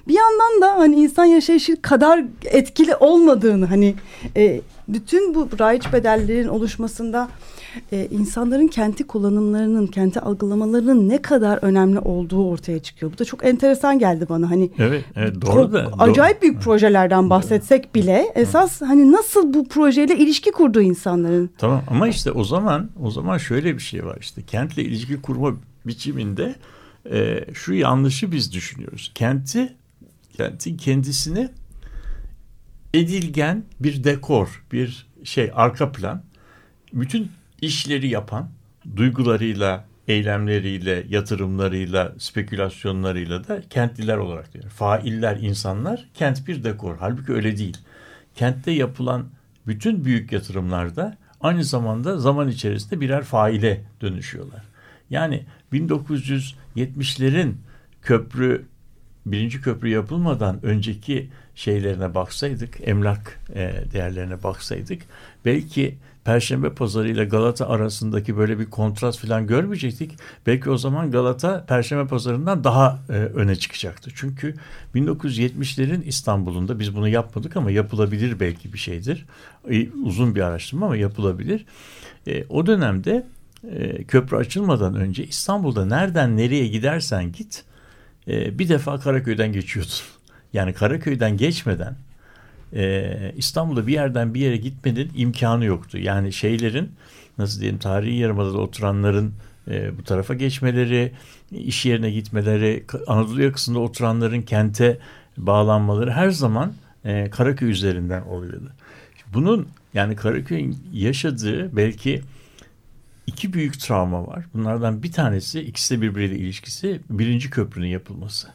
bir yandan da hani insan yaşayışı kadar etkili olmadığını hani e, bütün bu raiç bedellerin oluşmasında e, insanların kenti kullanımlarının, kenti algılamalarının ne kadar önemli olduğu ortaya çıkıyor. Bu da çok enteresan geldi bana. Hani Evet, evet doğru da. Acayip doğru. büyük projelerden bahsetsek bile esas hani nasıl bu projeyle ilişki kurduğu insanların. Tamam ama işte o zaman o zaman şöyle bir şey var işte kentle ilişki kurma biçiminde e, şu yanlışı biz düşünüyoruz. Kenti kentin kendisini edilgen bir dekor, bir şey arka plan, bütün işleri yapan duygularıyla, eylemleriyle, yatırımlarıyla, spekülasyonlarıyla da kentliler olarak diyor. Failler, insanlar, kent bir dekor. Halbuki öyle değil. Kentte yapılan bütün büyük yatırımlarda aynı zamanda zaman içerisinde birer faile dönüşüyorlar. Yani 1970'lerin köprü birinci köprü yapılmadan önceki şeylerine baksaydık, emlak e, değerlerine baksaydık belki Perşembe Pazarı ile Galata arasındaki böyle bir kontrast falan görmeyecektik. Belki o zaman Galata Perşembe Pazarı'ndan daha e, öne çıkacaktı. Çünkü 1970'lerin İstanbul'unda biz bunu yapmadık ama yapılabilir belki bir şeydir. E, uzun bir araştırma ama yapılabilir. E, o dönemde e, köprü açılmadan önce İstanbul'da nereden nereye gidersen git e, bir defa Karaköy'den geçiyordun. Yani Karaköy'den geçmeden e, İstanbul'da bir yerden bir yere gitmenin imkanı yoktu. Yani şeylerin nasıl diyeyim tarihi yarımadada oturanların e, bu tarafa geçmeleri, iş yerine gitmeleri, Anadolu yakasında oturanların kente bağlanmaları her zaman e, Karaköy üzerinden oluyordu. Bunun yani Karaköy'ün yaşadığı belki iki büyük travma var. Bunlardan bir tanesi ikisi de birbiriyle ilişkisi birinci köprünün yapılması.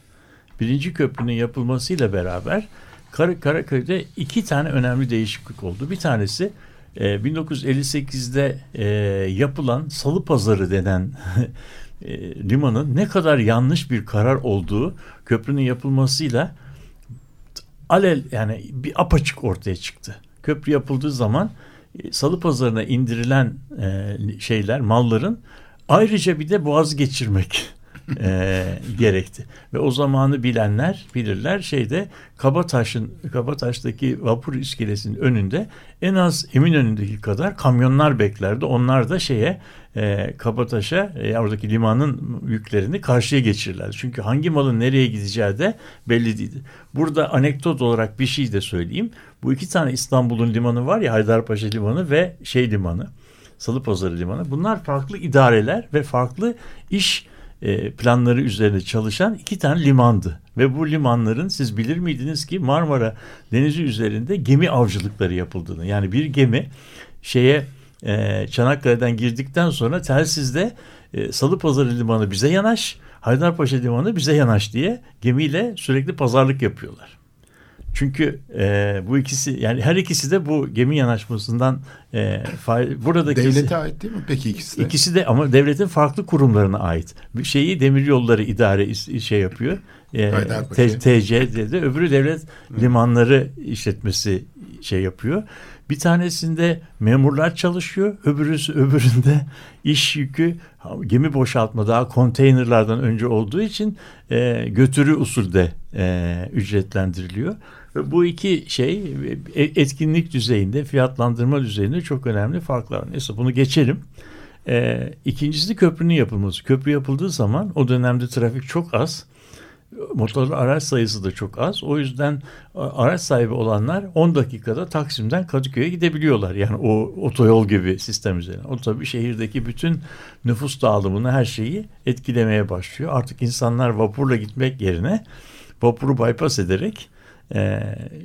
Birinci köprünün yapılmasıyla beraber Kar Karaköy'de iki tane önemli değişiklik oldu. Bir tanesi e, 1958'de e, yapılan Salı Pazarı denen e, limanın ne kadar yanlış bir karar olduğu köprünün yapılmasıyla alel yani bir apaçık ortaya çıktı. Köprü yapıldığı zaman e, Salı Pazarı'na indirilen e, şeyler, malların ayrıca bir de boğaz geçirmek e, gerekti. Ve o zamanı bilenler bilirler şeyde Kabataş'ın Kabataş'taki vapur iskelesinin önünde en az Eminönü'ndeki kadar kamyonlar beklerdi. Onlar da şeye e, Kabataş'a e, oradaki limanın yüklerini karşıya geçirirler. Çünkü hangi malın nereye gideceği de belli değildi. Burada anekdot olarak bir şey de söyleyeyim. Bu iki tane İstanbul'un limanı var ya Haydarpaşa Limanı ve şey limanı. Salıpazarı Limanı. Bunlar farklı idareler ve farklı iş e, planları üzerinde çalışan iki tane limandı. Ve bu limanların siz bilir miydiniz ki Marmara Denizi üzerinde gemi avcılıkları yapıldığını. Yani bir gemi şeye e, Çanakkale'den girdikten sonra telsizde e, Salıpazarı Limanı bize yanaş, Haydarpaşa Limanı bize yanaş diye gemiyle sürekli pazarlık yapıyorlar. Çünkü e, bu ikisi yani her ikisi de bu gemi yanaşmasından e, buradaki devlete ait değil mi peki ikisi de? İkisi de ama devletin farklı kurumlarına ait. Bir şeyi demir yolları idare şey yapıyor. E, TC'de öbürü devlet limanları işletmesi şey yapıyor. Bir tanesinde memurlar çalışıyor, öbürüsü öbüründe iş yükü gemi boşaltma daha konteynerlardan önce olduğu için e, götürü usulde e, ücretlendiriliyor. Ve bu iki şey e, etkinlik düzeyinde, fiyatlandırma düzeyinde çok önemli farklar. Neyse bunu geçelim. E, ikincisi köprünün yapılması. Köprü yapıldığı zaman o dönemde trafik çok az motorlu araç sayısı da çok az. O yüzden araç sahibi olanlar 10 dakikada Taksim'den Kadıköy'e gidebiliyorlar. Yani o otoyol gibi sistem üzerine. O tabii şehirdeki bütün nüfus dağılımını her şeyi etkilemeye başlıyor. Artık insanlar vapurla gitmek yerine vapuru bypass ederek e,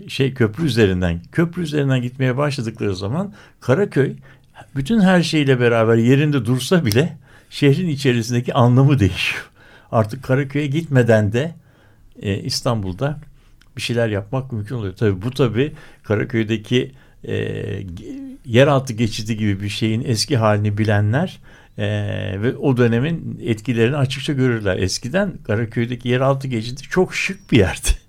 şey köprü üzerinden köprü üzerinden gitmeye başladıkları zaman Karaköy bütün her şeyle beraber yerinde dursa bile şehrin içerisindeki anlamı değişiyor artık Karaköy'e gitmeden de e, İstanbul'da bir şeyler yapmak mümkün oluyor. Tabii bu tabii Karaköy'deki e, yeraltı geçidi gibi bir şeyin eski halini bilenler e, ve o dönemin etkilerini açıkça görürler. Eskiden Karaköy'deki yeraltı geçidi çok şık bir yerdi.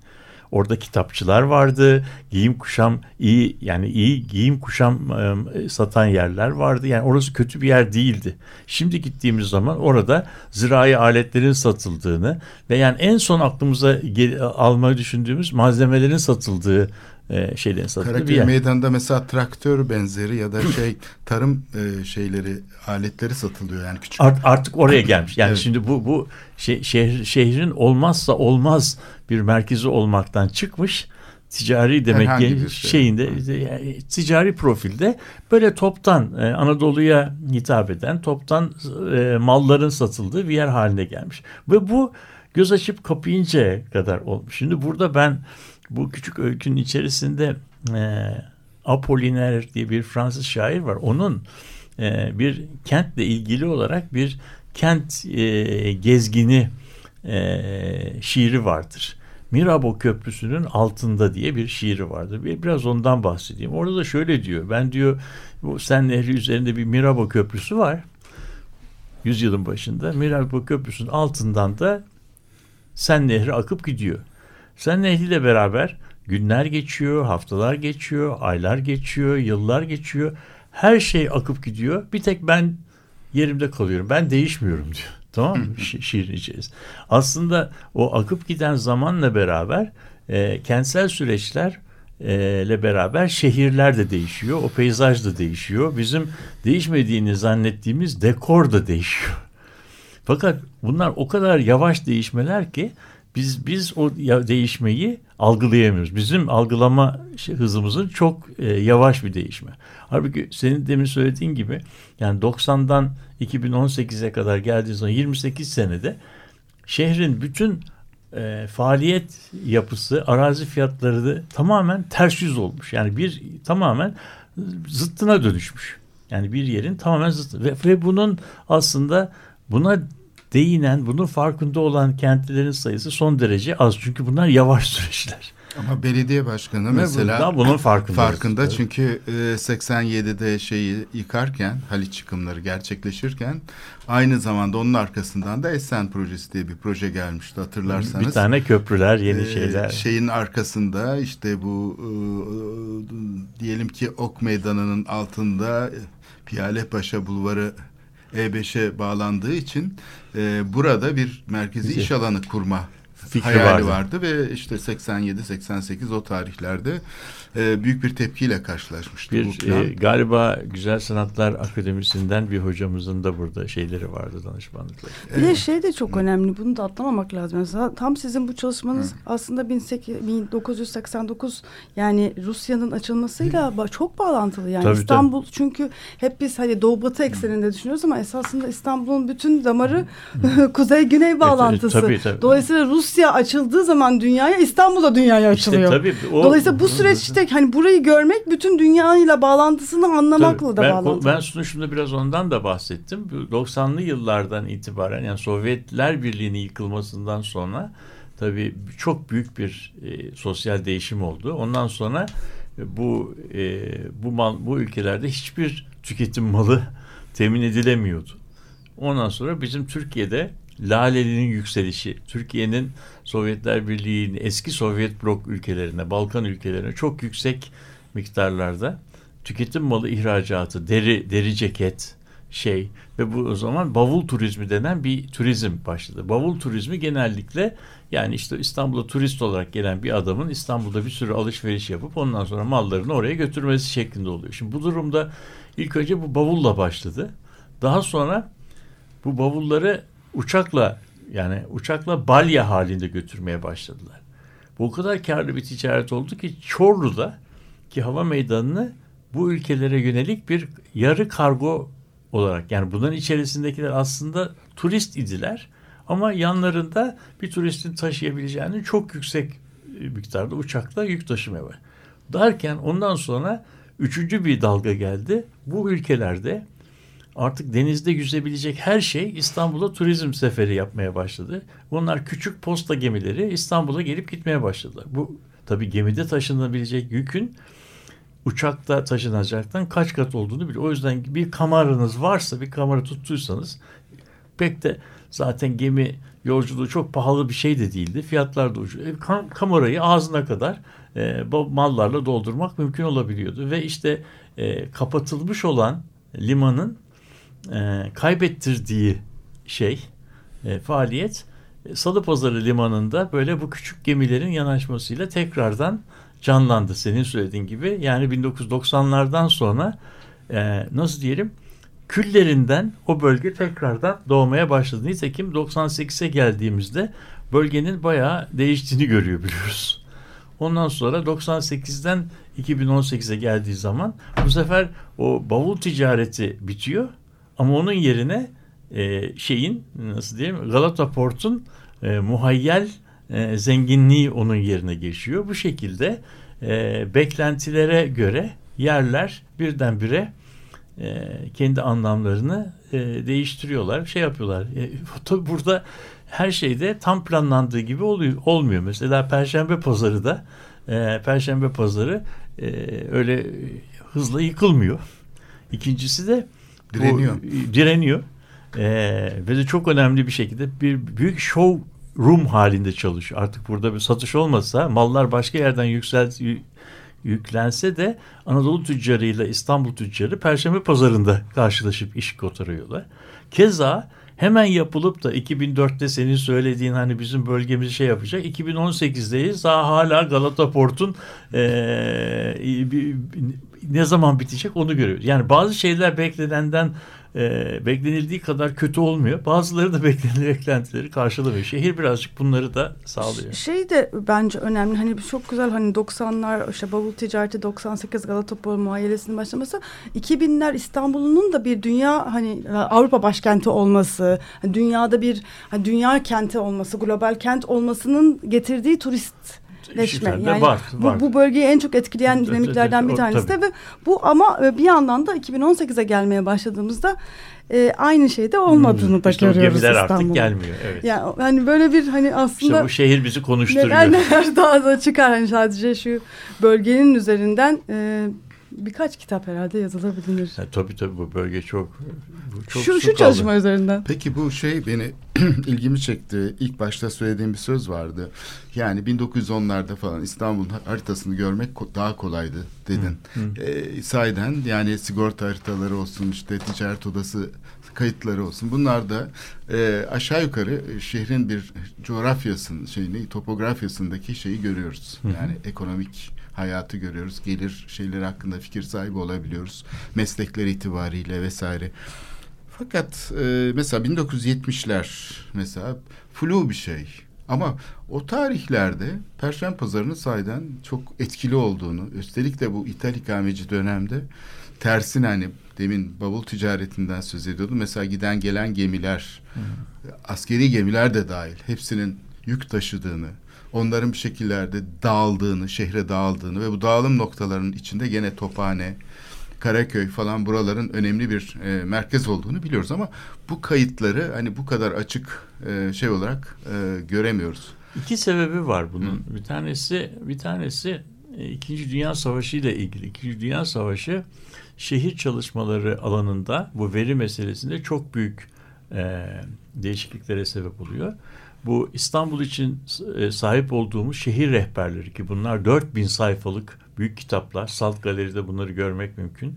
Orada kitapçılar vardı. Giyim kuşam iyi yani iyi giyim kuşam e, satan yerler vardı. Yani orası kötü bir yer değildi. Şimdi gittiğimiz zaman orada zirai aletlerin satıldığını ve yani en son aklımıza gel, almayı düşündüğümüz malzemelerin satıldığı e, şeylerin satıldığı Karaköy bir yer. Meydanı'nda mesela traktör benzeri ya da şey tarım e, şeyleri aletleri satılıyor yani küçük. Art, artık oraya gelmiş. Yani Evet. şimdi bu bu şey, şehir, şehrin olmazsa olmaz bir merkezi olmaktan çıkmış ticari demek Herhangi ki şey. şeyinde yani ticari profilde böyle toptan e, Anadolu'ya hitap eden toptan e, malların satıldığı bir yer haline gelmiş. Ve bu göz açıp kapayıncaya kadar olmuş. Şimdi burada ben bu küçük öykünün içerisinde e, Apollinaire diye bir Fransız şair var. Onun e, bir kentle ilgili olarak bir kent e, gezgini e, şiiri vardır. Mirabeau Köprüsü'nün altında diye bir şiiri vardır. Bir- Biraz ondan bahsedeyim. Orada da şöyle diyor. Ben diyor bu Sen Nehri üzerinde bir Mirabeau Köprüsü var. Yüzyılın başında. Mirabeau Köprüsü'nün altından da Sen Nehri akıp gidiyor. Sen Nehri ile beraber günler geçiyor, haftalar geçiyor, aylar geçiyor, yıllar geçiyor. Her şey akıp gidiyor. Bir tek ben yerimde kalıyorum. Ben değişmiyorum diyor. Tamam mı? Şi- şiirin içerisinde. Aslında o akıp giden zamanla beraber e, kentsel süreçler e, ile beraber şehirler de değişiyor. O peyzaj da değişiyor. Bizim değişmediğini zannettiğimiz dekor da değişiyor. Fakat bunlar o kadar yavaş değişmeler ki biz biz o değişmeyi algılayamıyoruz. Bizim algılama şey, hızımızın çok e, yavaş bir değişme. Halbuki senin demin söylediğin gibi yani 90'dan 2018'e kadar geldiği zaman 28 senede şehrin bütün e, faaliyet yapısı, arazi fiyatları da tamamen ters yüz olmuş. Yani bir tamamen zıttına dönüşmüş. Yani bir yerin tamamen zıttı. Ve, ve bunun aslında buna değinen, bunun farkında olan kentlerin sayısı son derece az. Çünkü bunlar yavaş süreçler. Ama belediye başkanı Ve mesela bundan bunun farkında. farkında çünkü e, 87'de şeyi yıkarken Haliç yıkımları gerçekleşirken aynı zamanda onun arkasından da Esen projesi diye bir proje gelmişti hatırlarsanız. Bir tane köprüler, yeni Ee, şeyler. Şeyin arkasında işte bu e, diyelim ki Ok Meydanı'nın altında e, Piyalepaşa Bulvarı E5'e bağlandığı için e, burada bir merkezi iş alanı kurma Fikri hayali vardı. vardı. ve işte 87-88 o tarihlerde e, büyük bir tepkiyle karşılaşmıştı bu Bir plan. e, galiba Güzel Sanatlar Akademisi'nden bir hocamızın da burada şeyleri vardı danışmanlıkları. Bir de şey de çok önemli. Bunu da atlamamak lazım. Mesela tam sizin bu çalışmanız aslında 18 1989 yani Rusya'nın açılmasıyla ba- çok bağlantılı. Yani Tabii, İstanbul çünkü hep biz hani doğu batı ekseninde düşünüyoruz ama esasında İstanbul'un bütün damarı kuzey güney bağlantısı. tabii, tabii. Dolayısıyla Rusya açıldığı zaman dünyaya İstanbul'a dünyaya İşte açılıyor. tabii o- Dolayısıyla bu süreçte hani burayı görmek bütün dünyayla bağlantısını anlamakla Tabii. da ben, bağlantılı. Ben sunuşumda biraz ondan da bahsettim. Bu 90'lı yıllardan itibaren yani Sovyetler Birliği'nin yıkılmasından sonra tabii çok büyük bir e, sosyal değişim oldu. Ondan sonra e, bu e, bu mal bu ülkelerde hiçbir tüketim malı temin edilemiyordu. Ondan sonra bizim Türkiye'de Laleli'nin yükselişi, Türkiye'nin Sovyetler Birliği'nin eski Sovyet blok ülkelerine, Balkan ülkelerine çok yüksek miktarlarda tüketim malı ihracatı, deri deri ceket şey ve bu o zaman bavul turizmi denen bir turizm başladı. Bavul turizmi genellikle yani işte İstanbul'a turist olarak gelen bir adamın İstanbul'da bir sürü alışveriş yapıp ondan sonra mallarını oraya götürmesi şeklinde oluyor. Şimdi bu durumda ilk önce bu bavulla başladı. Daha sonra bu bavulları uçakla yani uçakla balya halinde götürmeye başladılar. Bu o kadar karlı bir ticaret oldu ki Çorlu'da ki hava meydanını bu ülkelere yönelik bir yarı kargo olarak yani bunların içerisindekiler aslında turist idiler ama yanlarında bir turistin taşıyabileceğini çok yüksek miktarda uçakla yük taşımaya var. Derken ondan sonra üçüncü bir dalga geldi. Bu ülkelerde artık denizde yüzebilecek her şey İstanbul'a turizm seferi yapmaya başladı. Bunlar küçük posta gemileri İstanbul'a gelip gitmeye başladılar. Bu tabii gemide taşınabilecek yükün uçakta taşınacaktan kaç kat olduğunu biliyor. O yüzden bir kameranız varsa bir kamera tuttuysanız pek de zaten gemi yolculuğu çok pahalı bir şey de değildi. Fiyatlar da ucuz. E, kam kamerayı ağzına kadar e, mallarla doldurmak mümkün olabiliyordu. Ve işte e, kapatılmış olan limanın e, kaybettirdiği şey e, faaliyet e, Salıpazarı limanında böyle bu küçük gemilerin yanaşmasıyla tekrardan canlandı senin söylediğin gibi. Yani 1990'lardan sonra e, nasıl diyelim küllerinden o bölge tekrardan doğmaya başladı. Nitekim 98'e geldiğimizde bölgenin bayağı değiştiğini görüyor biliyoruz. Ondan sonra 98'den 2018'e geldiği zaman bu sefer o bavul ticareti bitiyor ama onun yerine e, şeyin nasıl diyeyim Galata Port'un e, muhayyel e, zenginliği onun yerine geçiyor. Bu şekilde e, beklentilere göre yerler birdenbire e, kendi anlamlarını e, değiştiriyorlar, şey yapıyorlar. E, burada her şeyde tam planlandığı gibi oluyor, olmuyor. Mesela Perşembe Pazarı da e, Perşembe Pazarı e, öyle hızla yıkılmıyor. İkincisi de direniyor. Bu, direniyor. E, ve de çok önemli bir şekilde bir büyük show room halinde çalışıyor. Artık burada bir satış olmasa mallar başka yerden yüksel yüklense de Anadolu tüccarıyla İstanbul tüccarı Perşembe pazarında karşılaşıp iş kotarıyorlar. Keza hemen yapılıp da 2004'te senin söylediğin hani bizim bölgemizi şey yapacak. 2018'deyiz daha hala Galata Port'un ee, ne zaman bitecek onu görüyoruz. Yani bazı şeyler beklenenden e, beklenildiği kadar kötü olmuyor. Bazıları da beklenilen beklentileri karşılamıyor. Şehir birazcık bunları da sağlıyor. Şey de bence önemli. Hani çok güzel hani 90'lar işte bavul ticareti 98 Galatapol muayyelesinin başlaması 2000'ler İstanbul'un da bir dünya hani Avrupa başkenti olması, hani dünyada bir hani dünya kenti olması, global kent olmasının getirdiği turist leşme. Yani var, var. Bu, bu bölgeyi en çok etkileyen dinamiklerden bir tanesi de ve bu ama e, bir yandan da 2018'e gelmeye başladığımızda e, aynı şeyde olmadığını hmm, da işte görüyoruz gemiler artık gelmiyor. Evet. Yani hani böyle bir hani aslında işte bu şehir bizi konuşturuyor. Neler neler daha da çıkar hani sadece şu bölgenin üzerinden e, birkaç kitap herhalde yazılabilir. Ya, tabii tabii bu bölge çok, bu çok şu, şu çalışma kaldı. üzerinden. Peki bu şey beni ilgimi çekti. İlk başta söylediğim bir söz vardı. Yani 1910'larda falan İstanbul haritasını görmek daha kolaydı dedin. Hı, hı. E, sahiden yani sigorta haritaları olsun işte ticaret odası kayıtları olsun. Bunlar da e, aşağı yukarı şehrin bir coğrafyasının şeyini topografyasındaki şeyi görüyoruz. Yani hı hı. ekonomik hayatı görüyoruz. Gelir şeyleri hakkında fikir sahibi olabiliyoruz. Meslekler itibariyle vesaire. Fakat e, mesela 1970'ler mesela flu bir şey. Ama o tarihlerde Perşembe Pazarı'nın sayeden çok etkili olduğunu, üstelik de bu ithal ikameci dönemde tersine hani demin bavul ticaretinden söz ediyordum. Mesela giden gelen gemiler, Hı. askeri gemiler de dahil hepsinin yük taşıdığını, onların bir şekillerde dağıldığını, şehre dağıldığını ve bu dağılım noktalarının içinde gene Tophane, Karaköy falan buraların önemli bir e, merkez olduğunu biliyoruz ama bu kayıtları hani bu kadar açık e, şey olarak e, göremiyoruz. İki sebebi var bunun. Hı. Bir tanesi bir tanesi e, İkinci Dünya Savaşı ile ilgili. İkinci Dünya Savaşı şehir çalışmaları alanında bu veri meselesinde çok büyük e, değişikliklere sebep oluyor. Bu İstanbul için e, sahip olduğumuz şehir rehberleri ki bunlar 4000 sayfalık büyük kitaplar. Salt Galeri'de bunları görmek mümkün.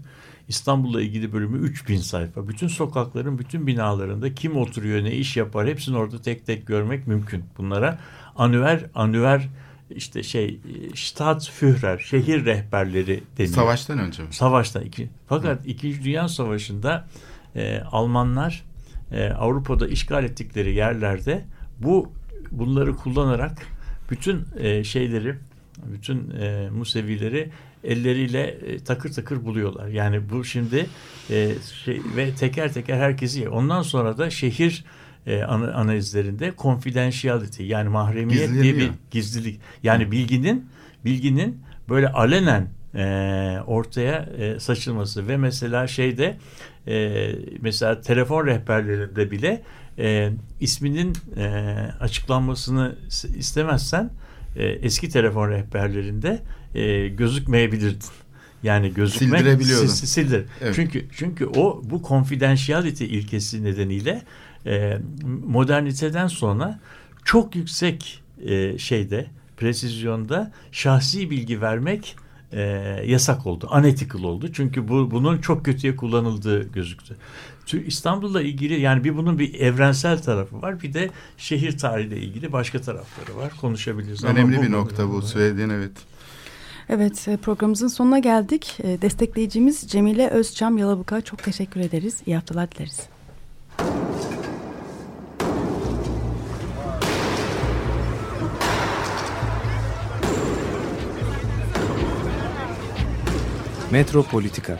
İstanbul'la ilgili bölümü 3000 sayfa. Bütün sokakların, bütün binalarında kim oturuyor, ne iş yapar hepsini orada tek tek görmek mümkün. Bunlara anüver, anüver işte şey Staatsführer, şehir rehberleri deniyor. Savaştan önce mi? Savaştan. Iki, fakat Hı. İkinci Dünya Savaşı'nda e, Almanlar e, Avrupa'da işgal ettikleri yerlerde bu bunları kullanarak bütün e, şeyleri, bütün e, Musevileri elleriyle e, takır takır buluyorlar. Yani bu şimdi e, şey ve teker teker herkesi ondan sonra da şehir e, analizlerinde confidentiality yani mahremiyet diye bir gizlilik. Yani bilginin bilginin böyle alenen e, ortaya e, saçılması ve mesela şeyde e, mesela telefon rehberlerinde bile e, isminin e, açıklanmasını istemezsen e, eski telefon rehberlerinde e, gözükmeyebilirdin. Yani gözükmek sildirebiliyordun. Sildir. Evet. Çünkü çünkü o bu confidentiality ilkesi nedeniyle e, moderniteden sonra çok yüksek e, şeyde presizyonda şahsi bilgi vermek e, yasak oldu. Unethical oldu. Çünkü bu bunun çok kötüye kullanıldığı gözüktü. İstanbul'la ilgili yani bir bunun bir evrensel tarafı var. Bir de şehir tarihiyle ilgili başka tarafları var. Konuşabiliriz. Önemli Ama bu, bir nokta bu söylediğin evet. Evet e, programımızın sonuna geldik. E, destekleyicimiz Cemile Özçam Yalabuka çok teşekkür ederiz. İyi haftalar dileriz. Metropolitika